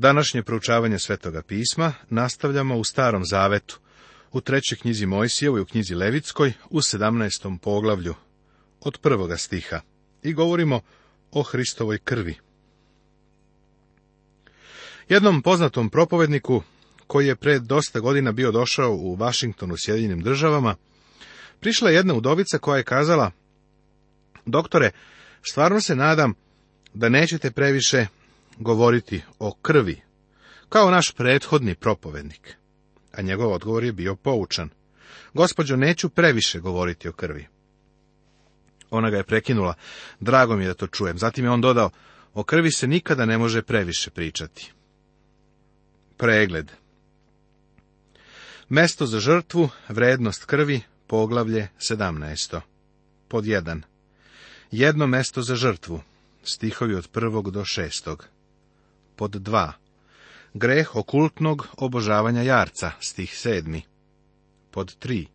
Današnje proučavanje Svetoga pisma nastavljamo u Starom Zavetu, u trećoj knjizi Mojsijevoj u knjizi Levitskoj u 17. poglavlju, od prvoga stiha, i govorimo o Hristovoj krvi. Jednom poznatom propovedniku, koji je pred dosta godina bio došao u Washingtonu u Sjedinjenim državama, prišla je jedna udovica koja je kazala, doktore, stvarno se nadam da nećete previše govoriti o krvi, kao naš prethodni propovednik. A njegov odgovor je bio poučan. Gospođo, neću previše govoriti o krvi. Ona ga je prekinula. Drago mi je da to čujem. Zatim je on dodao, o krvi se nikada ne može previše pričati. Pregled Mesto za žrtvu, vrednost krvi, poglavlje 17. Pod jedan. Jedno mesto za žrtvu, stihovi od 1. do 6. Pod 2. Greh okultnog obožavanja jarca, stih 7. Pod 3.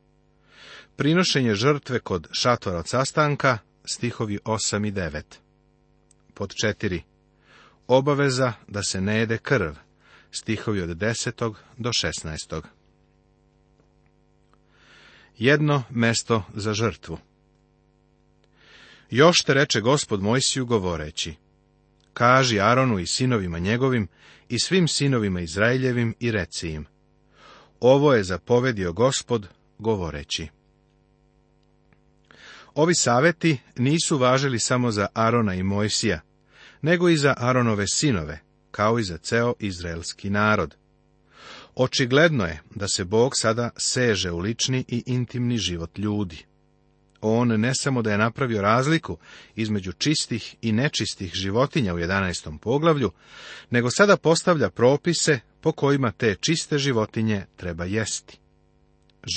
Prinošenje žrtve kod šatora od sastanka, stihovi 8 i 9. Pod četiri, Obaveza da se ne jede krv, stihovi od 10. do 16. Jedno mesto za žrtvu. Još te reče gospod Mojsiju govoreći, kaži Aronu i sinovima njegovim i svim sinovima Izraeljevim i reci im. Ovo je zapovedio gospod, govoreći. Ovi saveti nisu važili samo za Arona i Mojsija, nego i za Aronove sinove, kao i za ceo izraelski narod. Očigledno je da se Bog sada seže u lični i intimni život ljudi on ne samo da je napravio razliku između čistih i nečistih životinja u 11. poglavlju, nego sada postavlja propise po kojima te čiste životinje treba jesti.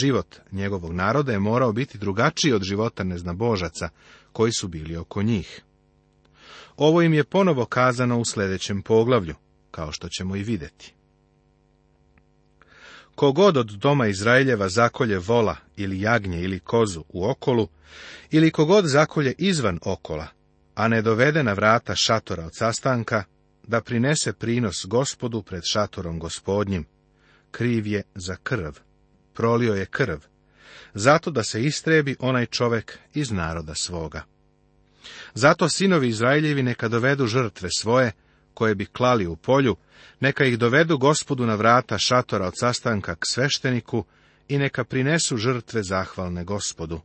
Život njegovog naroda je morao biti drugačiji od života neznabožaca koji su bili oko njih. Ovo im je ponovo kazano u sljedećem poglavlju, kao što ćemo i vidjeti. Kogod od doma Izraeljeva zakolje vola ili jagnje ili kozu u okolu, ili kogod zakolje izvan okola, a ne dovede na vrata šatora od sastanka, da prinese prinos gospodu pred šatorom gospodnjim, kriv je za krv, prolio je krv, zato da se istrebi onaj čovek iz naroda svoga. Zato sinovi Izraeljevi neka dovedu žrtve svoje, koje bi klali u polju, neka ih dovedu gospodu na vrata šatora od sastanka k svešteniku i neka prinesu žrtve zahvalne gospodu.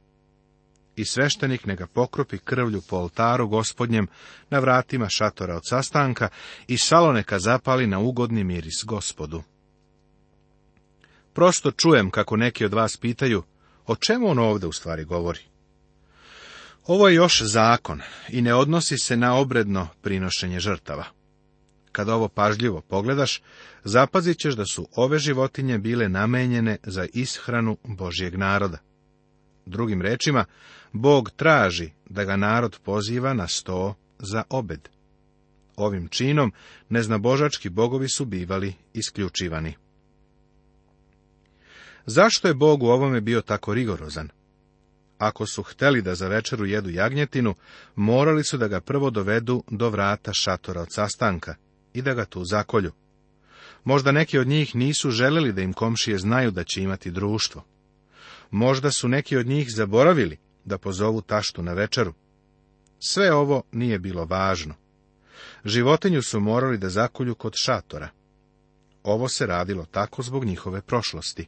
I sveštenik neka pokropi krvlju po oltaru gospodnjem na vratima šatora od sastanka i salo neka zapali na ugodni miris gospodu. Prosto čujem kako neki od vas pitaju, o čemu on ovde u stvari govori? Ovo je još zakon i ne odnosi se na obredno prinošenje žrtava. Kada ovo pažljivo pogledaš, zapazit ćeš da su ove životinje bile namenjene za ishranu Božjeg naroda. Drugim rečima, Bog traži da ga narod poziva na sto za obed. Ovim činom neznabožački bogovi su bivali isključivani. Zašto je Bog u ovome bio tako rigorozan? Ako su hteli da za večeru jedu jagnjetinu, morali su da ga prvo dovedu do vrata šatora od sastanka, i da ga tu zakolju. Možda neki od njih nisu želeli da im komšije znaju da će imati društvo. Možda su neki od njih zaboravili da pozovu taštu na večeru. Sve ovo nije bilo važno. Životinju su morali da zakolju kod šatora. Ovo se radilo tako zbog njihove prošlosti.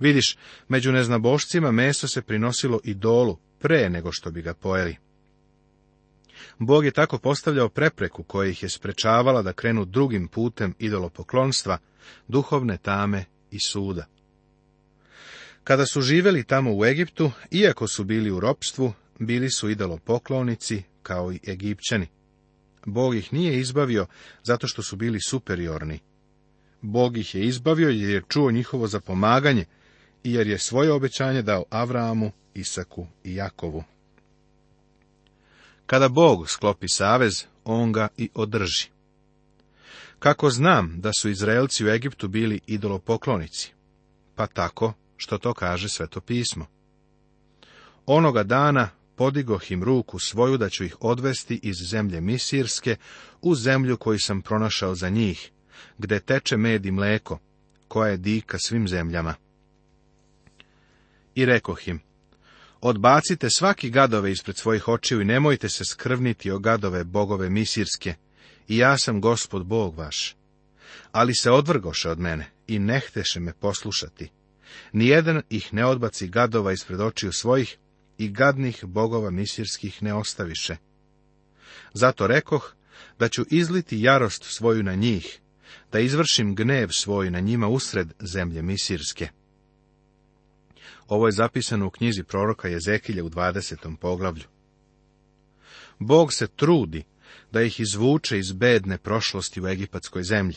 Vidiš, među neznabošcima meso se prinosilo idolu pre nego što bi ga pojeli. Bog je tako postavljao prepreku koja ih je sprečavala da krenu drugim putem idolopoklonstva, duhovne tame i suda. Kada su živeli tamo u Egiptu, iako su bili u ropstvu, bili su idolopoklonici kao i Egipćani. Bog ih nije izbavio zato što su bili superiorni. Bog ih je izbavio jer je čuo njihovo zapomaganje i jer je svoje obećanje dao Avramu, Isaku i Jakovu. Kada Bog sklopi savez, on ga i održi. Kako znam da su Izraelci u Egiptu bili idolopoklonici? Pa tako što to kaže sveto pismo. Onoga dana podigo im ruku svoju da ću ih odvesti iz zemlje Misirske u zemlju koju sam pronašao za njih, gde teče med i mleko, koja je dika svim zemljama. I rekoh im, Odbacite svaki gadove ispred svojih očiju i nemojte se skrvniti o gadove bogove misirske, i ja sam gospod Bog vaš. Ali se odvrgoše od mene i ne me poslušati. Nijedan ih ne odbaci gadova ispred očiju svojih i gadnih bogova misirskih ne ostaviše. Zato rekoh da ću izliti jarost svoju na njih, da izvršim gnev svoj na njima usred zemlje misirske. Ovo je zapisano u knjizi proroka Jezekilja u 20. poglavlju. Bog se trudi da ih izvuče iz bedne prošlosti u egipatskoj zemlji.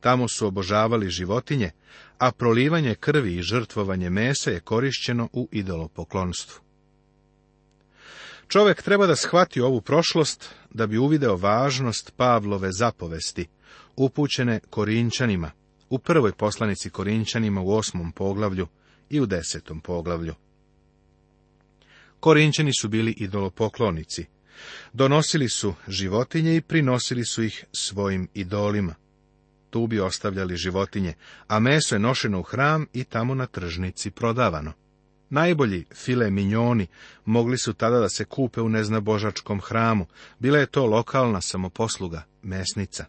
Tamo su obožavali životinje, a prolivanje krvi i žrtvovanje mesa je korišćeno u idolopoklonstvu. Čovek treba da shvati ovu prošlost da bi uvideo važnost Pavlove zapovesti, upućene Korinčanima, u prvoj poslanici Korinčanima u osmom poglavlju, i u desetom poglavlju. Korinčani su bili idolopoklonici. Donosili su životinje i prinosili su ih svojim idolima. Tu bi ostavljali životinje, a meso je nošeno u hram i tamo na tržnici prodavano. Najbolji file minjoni mogli su tada da se kupe u neznabožačkom hramu, bila je to lokalna samoposluga, mesnica.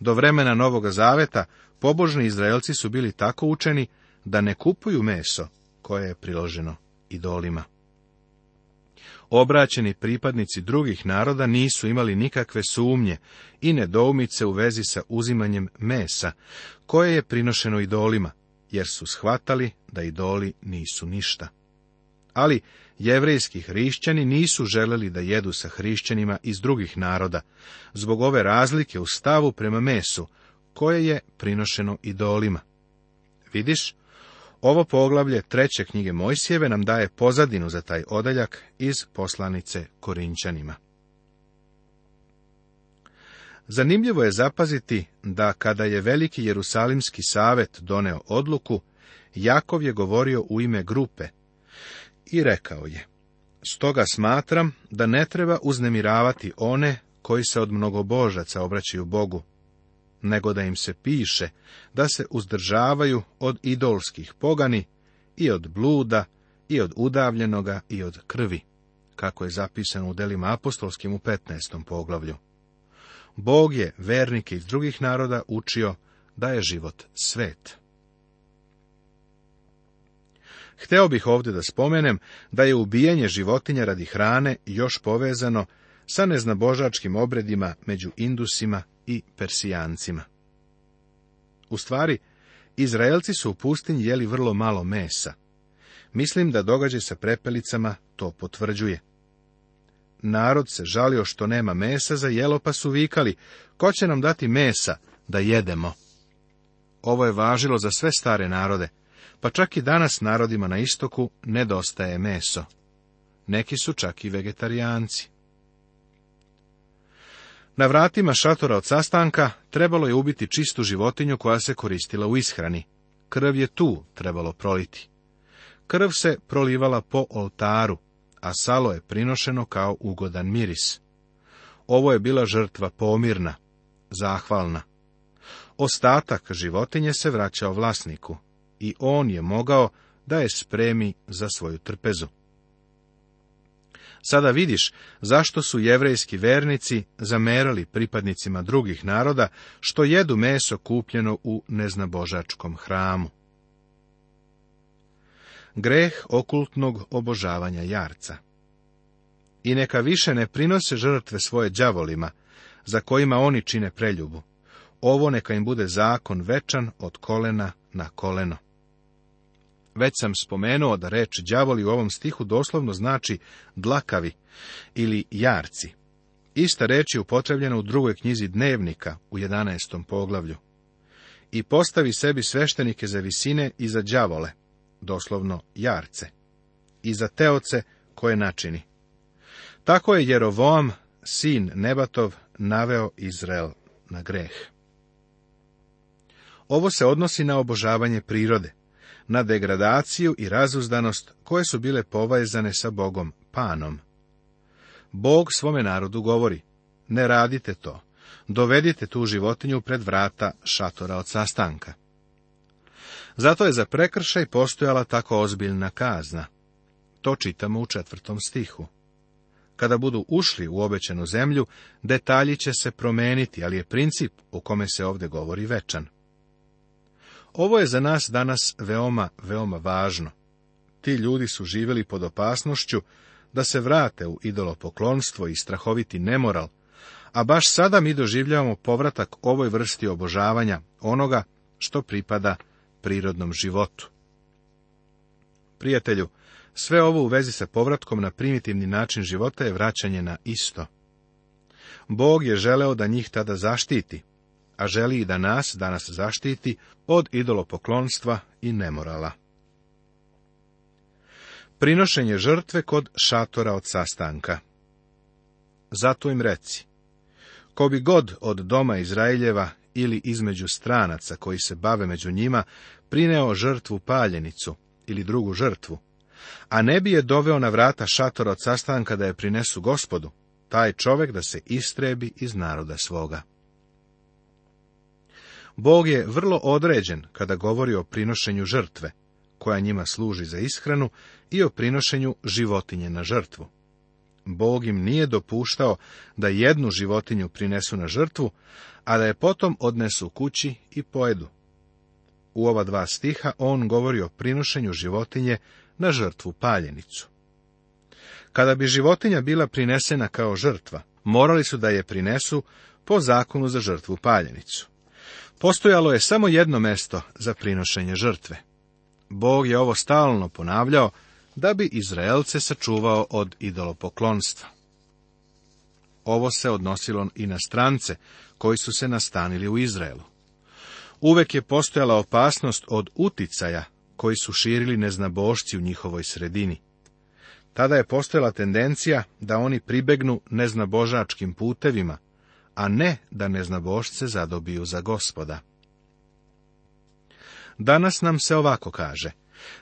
Do vremena Novoga Zaveta pobožni Izraelci su bili tako učeni da ne kupuju meso koje je priloženo idolima. Obraćeni pripadnici drugih naroda nisu imali nikakve sumnje i nedoumice u vezi sa uzimanjem mesa, koje je prinošeno idolima, jer su shvatali da idoli nisu ništa. Ali jevrijski hrišćani nisu želeli da jedu sa hrišćanima iz drugih naroda, zbog ove razlike u stavu prema mesu, koje je prinošeno idolima. Vidiš, ovo poglavlje treće knjige Mojsijeve nam daje pozadinu za taj odaljak iz poslanice Korinčanima. Zanimljivo je zapaziti da kada je Veliki Jerusalimski savet doneo odluku, Jakov je govorio u ime grupe i rekao je, stoga smatram da ne treba uznemiravati one koji se od mnogobožaca obraćaju Bogu, nego da im se piše da se uzdržavaju od idolskih pogani i od bluda i od udavljenoga i od krvi, kako je zapisano u delima apostolskim u 15. poglavlju. Bog je vernike iz drugih naroda učio da je život svet. Hteo bih ovdje da spomenem da je ubijanje životinja radi hrane još povezano sa neznabožačkim obredima među indusima i Persijancima. U stvari, Izraelci su u pustinji jeli vrlo malo mesa. Mislim da događaj sa prepelicama to potvrđuje. Narod se žalio što nema mesa za jelo, pa su vikali, ko će nam dati mesa da jedemo? Ovo je važilo za sve stare narode, pa čak i danas narodima na istoku nedostaje meso. Neki su čak i vegetarijanci. Na vratima šatora od sastanka trebalo je ubiti čistu životinju koja se koristila u ishrani. Krv je tu trebalo proliti. Krv se prolivala po oltaru, a salo je prinošeno kao ugodan miris. Ovo je bila žrtva pomirna, zahvalna. Ostatak životinje se vraćao vlasniku i on je mogao da je spremi za svoju trpezu. Sada vidiš zašto su jevrejski vernici zamerali pripadnicima drugih naroda što jedu meso kupljeno u neznabožačkom hramu. Greh okultnog obožavanja jarca I neka više ne prinose žrtve svoje đavolima, za kojima oni čine preljubu. Ovo neka im bude zakon večan od kolena na koleno. Već sam spomenuo da reč đavoli u ovom stihu doslovno znači dlakavi ili jarci. Ista reč je upotrebljena u drugoj knjizi dnevnika u 11. poglavlju. I postavi sebi sveštenike za visine i za đavole, doslovno jarce, i za teoce koje načini. Tako je Jerovom, sin Nebatov, naveo Izrael na greh. Ovo se odnosi na obožavanje prirode na degradaciju i razuzdanost koje su bile povezane sa Bogom Panom. Bog svome narodu govori, ne radite to, dovedite tu životinju pred vrata šatora od sastanka. Zato je za prekršaj postojala tako ozbiljna kazna. To čitamo u četvrtom stihu. Kada budu ušli u obećenu zemlju, detalji će se promeniti, ali je princip o kome se ovdje govori večan. Ovo je za nas danas veoma, veoma važno. Ti ljudi su živjeli pod opasnošću da se vrate u idolopoklonstvo i strahoviti nemoral, a baš sada mi doživljavamo povratak ovoj vrsti obožavanja onoga što pripada prirodnom životu. Prijatelju, sve ovo u vezi sa povratkom na primitivni način života je vraćanje na isto. Bog je želeo da njih tada zaštiti, a želi i da nas danas zaštiti od idolopoklonstva i nemorala. Prinošenje žrtve kod šatora od sastanka Zato im reci, ko bi god od doma Izraeljeva ili između stranaca koji se bave među njima prineo žrtvu paljenicu ili drugu žrtvu, a ne bi je doveo na vrata šatora od sastanka da je prinesu gospodu, taj čovek da se istrebi iz naroda svoga. Bog je vrlo određen kada govori o prinošenju žrtve, koja njima služi za ishranu, i o prinošenju životinje na žrtvu. Bog im nije dopuštao da jednu životinju prinesu na žrtvu, a da je potom odnesu kući i pojedu. U ova dva stiha on govori o prinošenju životinje na žrtvu paljenicu. Kada bi životinja bila prinesena kao žrtva, morali su da je prinesu po zakonu za žrtvu paljenicu. Postojalo je samo jedno mesto za prinošenje žrtve. Bog je ovo stalno ponavljao da bi Izraelce sačuvao od idolopoklonstva. Ovo se odnosilo i na strance koji su se nastanili u Izraelu. Uvek je postojala opasnost od uticaja koji su širili neznabošci u njihovoj sredini. Tada je postojala tendencija da oni pribegnu neznabožačkim putevima, a ne da neznabošce zadobiju za gospoda. Danas nam se ovako kaže,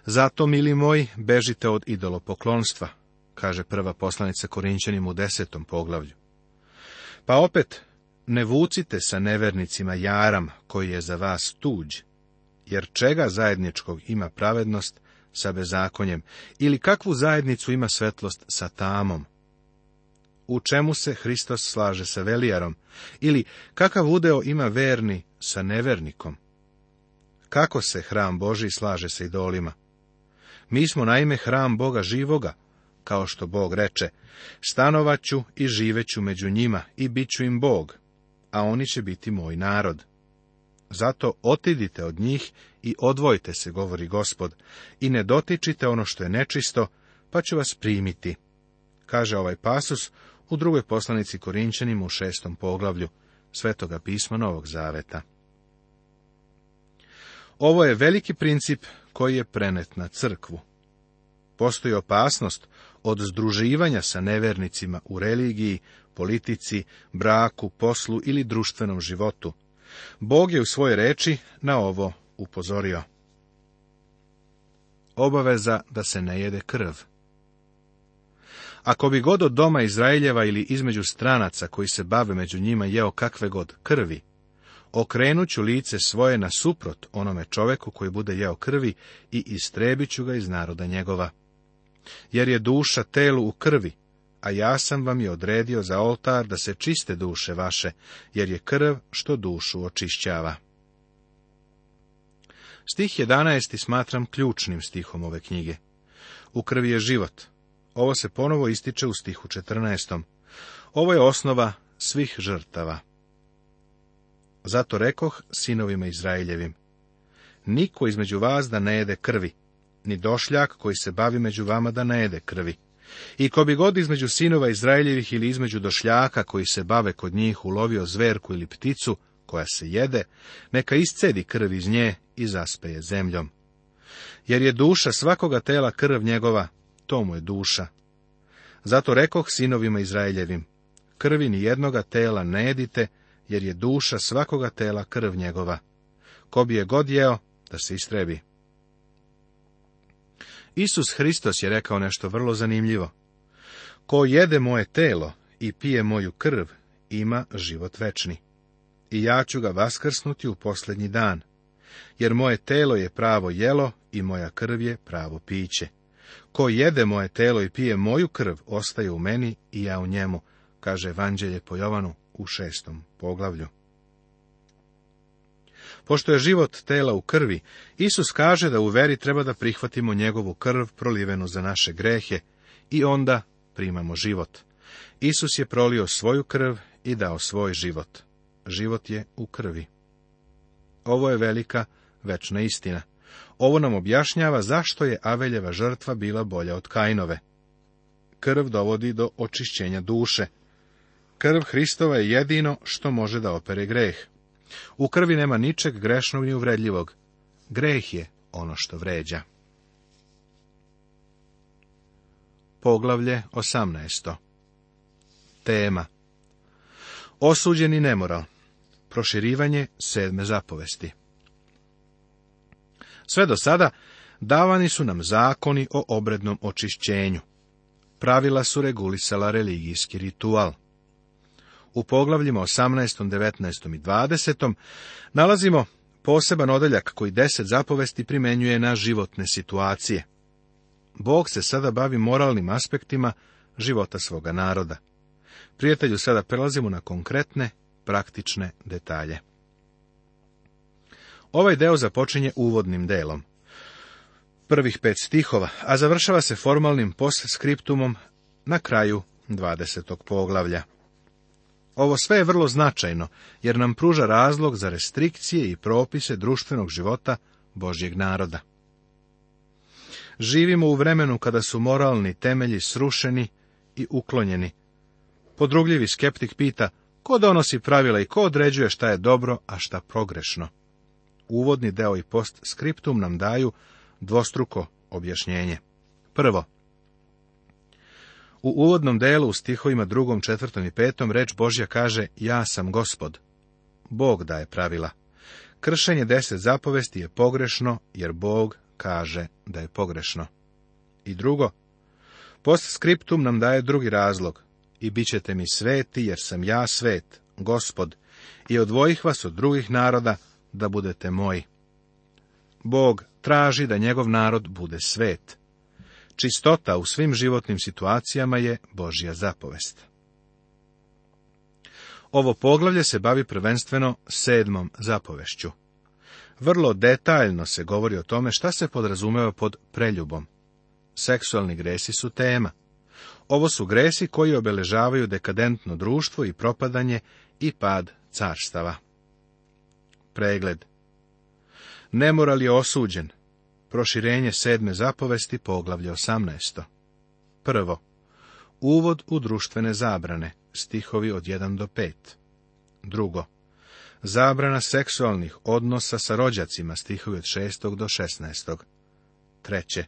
zato, mili moji, bežite od idolopoklonstva, kaže prva poslanica Korinčanim u desetom poglavlju. Pa opet, ne vucite sa nevernicima jaram koji je za vas tuđ, jer čega zajedničkog ima pravednost sa bezakonjem ili kakvu zajednicu ima svetlost sa tamom u čemu se Hristos slaže sa velijarom ili kakav udeo ima verni sa nevernikom. Kako se hram Boži slaže sa idolima? Mi smo naime hram Boga živoga, kao što Bog reče, stanovaću i živeću među njima i bit ću im Bog, a oni će biti moj narod. Zato otidite od njih i odvojite se, govori gospod, i ne dotičite ono što je nečisto, pa ću vas primiti. Kaže ovaj pasus u drugoj poslanici Korinčanima u šestom poglavlju Svetoga pisma Novog Zaveta. Ovo je veliki princip koji je prenet na crkvu. Postoji opasnost od združivanja sa nevernicima u religiji, politici, braku, poslu ili društvenom životu. Bog je u svojoj reči na ovo upozorio. Obaveza da se ne jede krv. Ako bi god od doma Izraeljeva ili između stranaca koji se bave među njima jeo kakve god krvi, okrenut ću lice svoje nasuprot onome čoveku koji bude jeo krvi i istrebit ću ga iz naroda njegova. Jer je duša telu u krvi, a ja sam vam je odredio za oltar da se čiste duše vaše, jer je krv što dušu očišćava. Stih 11. smatram ključnim stihom ove knjige. U krvi je život, ovo se ponovo ističe u stihu 14. Ovo je osnova svih žrtava. Zato rekoh sinovima Izraeljevim, niko između vas da ne jede krvi, ni došljak koji se bavi među vama da ne jede krvi. I ko bi god između sinova Izraeljevih ili između došljaka koji se bave kod njih ulovio zverku ili pticu, koja se jede, neka iscedi krv iz nje i zaspeje zemljom. Jer je duša svakoga tela krv njegova, to mu je duša. Zato rekoh sinovima Izraeljevim, krvi ni jednoga tela ne jedite, jer je duša svakoga tela krv njegova. Ko bi je god jeo, da se istrebi. Isus Hristos je rekao nešto vrlo zanimljivo. Ko jede moje telo i pije moju krv, ima život večni. I ja ću ga vaskrsnuti u posljednji dan, jer moje telo je pravo jelo i moja krv je pravo piće. Ko jede moje telo i pije moju krv, ostaje u meni i ja u njemu, kaže Evanđelje po Jovanu u šestom poglavlju. Pošto je život tela u krvi, Isus kaže da u veri treba da prihvatimo njegovu krv prolivenu za naše grehe i onda primamo život. Isus je prolio svoju krv i dao svoj život. Život je u krvi. Ovo je velika, večna istina. Ovo nam objašnjava zašto je Aveljeva žrtva bila bolja od Kainove. Krv dovodi do očišćenja duše. Krv Hristova je jedino što može da opere greh. U krvi nema ničeg grešnog ni uvredljivog. Greh je ono što vređa. Poglavlje 18. Tema Osuđeni nemoral Proširivanje sedme zapovesti sve do sada davani su nam zakoni o obrednom očišćenju. Pravila su regulisala religijski ritual. U poglavljima 18., 19. i 20. nalazimo poseban odeljak koji deset zapovesti primenjuje na životne situacije. Bog se sada bavi moralnim aspektima života svoga naroda. Prijatelju, sada prelazimo na konkretne, praktične detalje. Ovaj deo započinje uvodnim delom, prvih pet stihova, a završava se formalnim postskriptumom na kraju 20. poglavlja. Ovo sve je vrlo značajno, jer nam pruža razlog za restrikcije i propise društvenog života Božjeg naroda. Živimo u vremenu kada su moralni temelji srušeni i uklonjeni. Podrugljivi skeptik pita, ko donosi pravila i ko određuje šta je dobro, a šta progrešno? uvodni deo i post skriptum nam daju dvostruko objašnjenje. Prvo, u uvodnom delu u stihovima drugom, četvrtom i petom reč Božja kaže Ja sam gospod. Bog daje pravila. Kršenje deset zapovesti je pogrešno, jer Bog kaže da je pogrešno. I drugo, post skriptum nam daje drugi razlog. I bit ćete mi sveti, jer sam ja svet, gospod, i odvojih vas od drugih naroda, da budete moji. Bog traži da njegov narod bude svet. Čistota u svim životnim situacijama je Božja zapovest. Ovo poglavlje se bavi prvenstveno sedmom zapovešću. Vrlo detaljno se govori o tome šta se podrazumeva pod preljubom. Seksualni gresi su tema. Ovo su gresi koji obeležavaju dekadentno društvo i propadanje i pad carstava pregled. Nemoral je osuđen. Proširenje sedme zapovesti, poglavlje 18. Prvo. Uvod u društvene zabrane, stihovi od 1 do 5. Drugo. Zabrana seksualnih odnosa sa rođacima, stihovi od 6. do 16. Treće.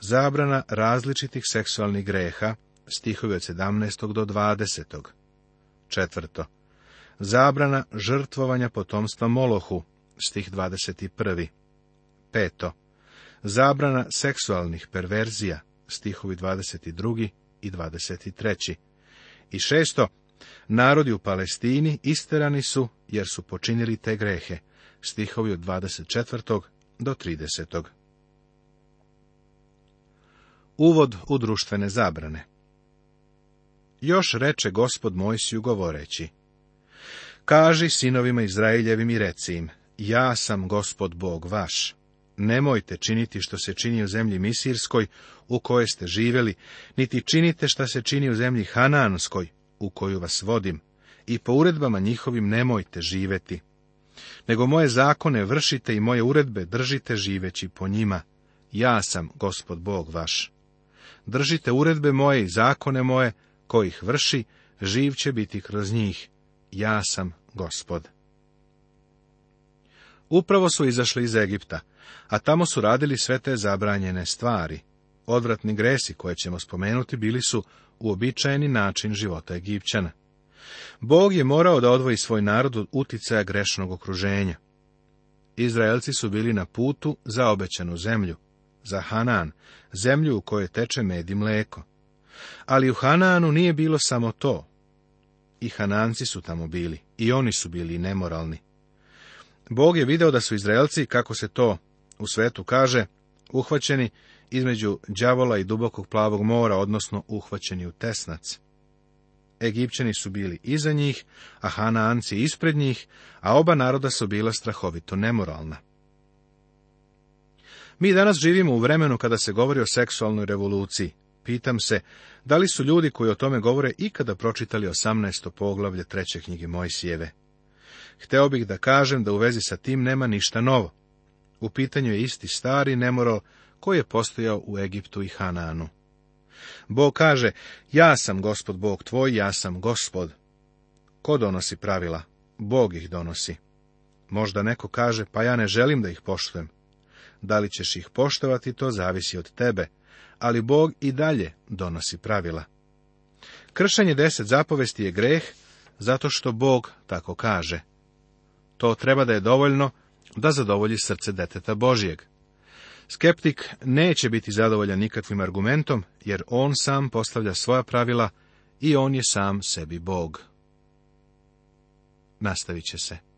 Zabrana različitih seksualnih greha, stihovi od 17. do 20. Četvrto zabrana žrtvovanja potomstva Molohu, stih 21. Peto, zabrana seksualnih perverzija, stihovi 22. i 23. I šesto, narodi u Palestini isterani su jer su počinili te grehe, stihovi od 24. do 30. Uvod u društvene zabrane Još reče gospod Mojsiju govoreći, Kaži sinovima Izraeljevim i reci im, ja sam gospod Bog vaš. Nemojte činiti što se čini u zemlji Misirskoj, u kojoj ste živjeli, niti činite što se čini u zemlji Hananskoj, u koju vas vodim, i po uredbama njihovim nemojte živeti. Nego moje zakone vršite i moje uredbe držite živeći po njima. Ja sam gospod Bog vaš. Držite uredbe moje i zakone moje, kojih vrši, živ će biti kroz njih ja sam gospod. Upravo su izašli iz Egipta, a tamo su radili sve te zabranjene stvari. Odvratni gresi koje ćemo spomenuti bili su uobičajeni način života Egipćana. Bog je morao da odvoji svoj narod od uticaja grešnog okruženja. Izraelci su bili na putu za obećanu zemlju, za Hanan, zemlju u kojoj teče med i mleko. Ali u Hananu nije bilo samo to, i Hananci su tamo bili, i oni su bili nemoralni. Bog je video da su Izraelci, kako se to u svetu kaže, uhvaćeni između đavola i dubokog plavog mora, odnosno uhvaćeni u tesnac. Egipćani su bili iza njih, a Hananci ispred njih, a oba naroda su bila strahovito nemoralna. Mi danas živimo u vremenu kada se govori o seksualnoj revoluciji, Pitam se, da li su ljudi koji o tome govore ikada pročitali 18. poglavlje treće knjige Mojsijeve? Hteo bih da kažem da u vezi sa tim nema ništa novo. U pitanju je isti stari nemoro koji je postojao u Egiptu i Hananu. Bog kaže, ja sam gospod Bog tvoj, ja sam gospod. Ko donosi pravila? Bog ih donosi. Možda neko kaže, pa ja ne želim da ih poštujem. Da li ćeš ih poštovati, to zavisi od tebe, ali Bog i dalje donosi pravila. Kršanje deset zapovesti je greh, zato što Bog tako kaže. To treba da je dovoljno da zadovolji srce deteta Božijeg. Skeptik neće biti zadovoljan nikakvim argumentom, jer on sam postavlja svoja pravila i on je sam sebi Bog. Nastavit će se.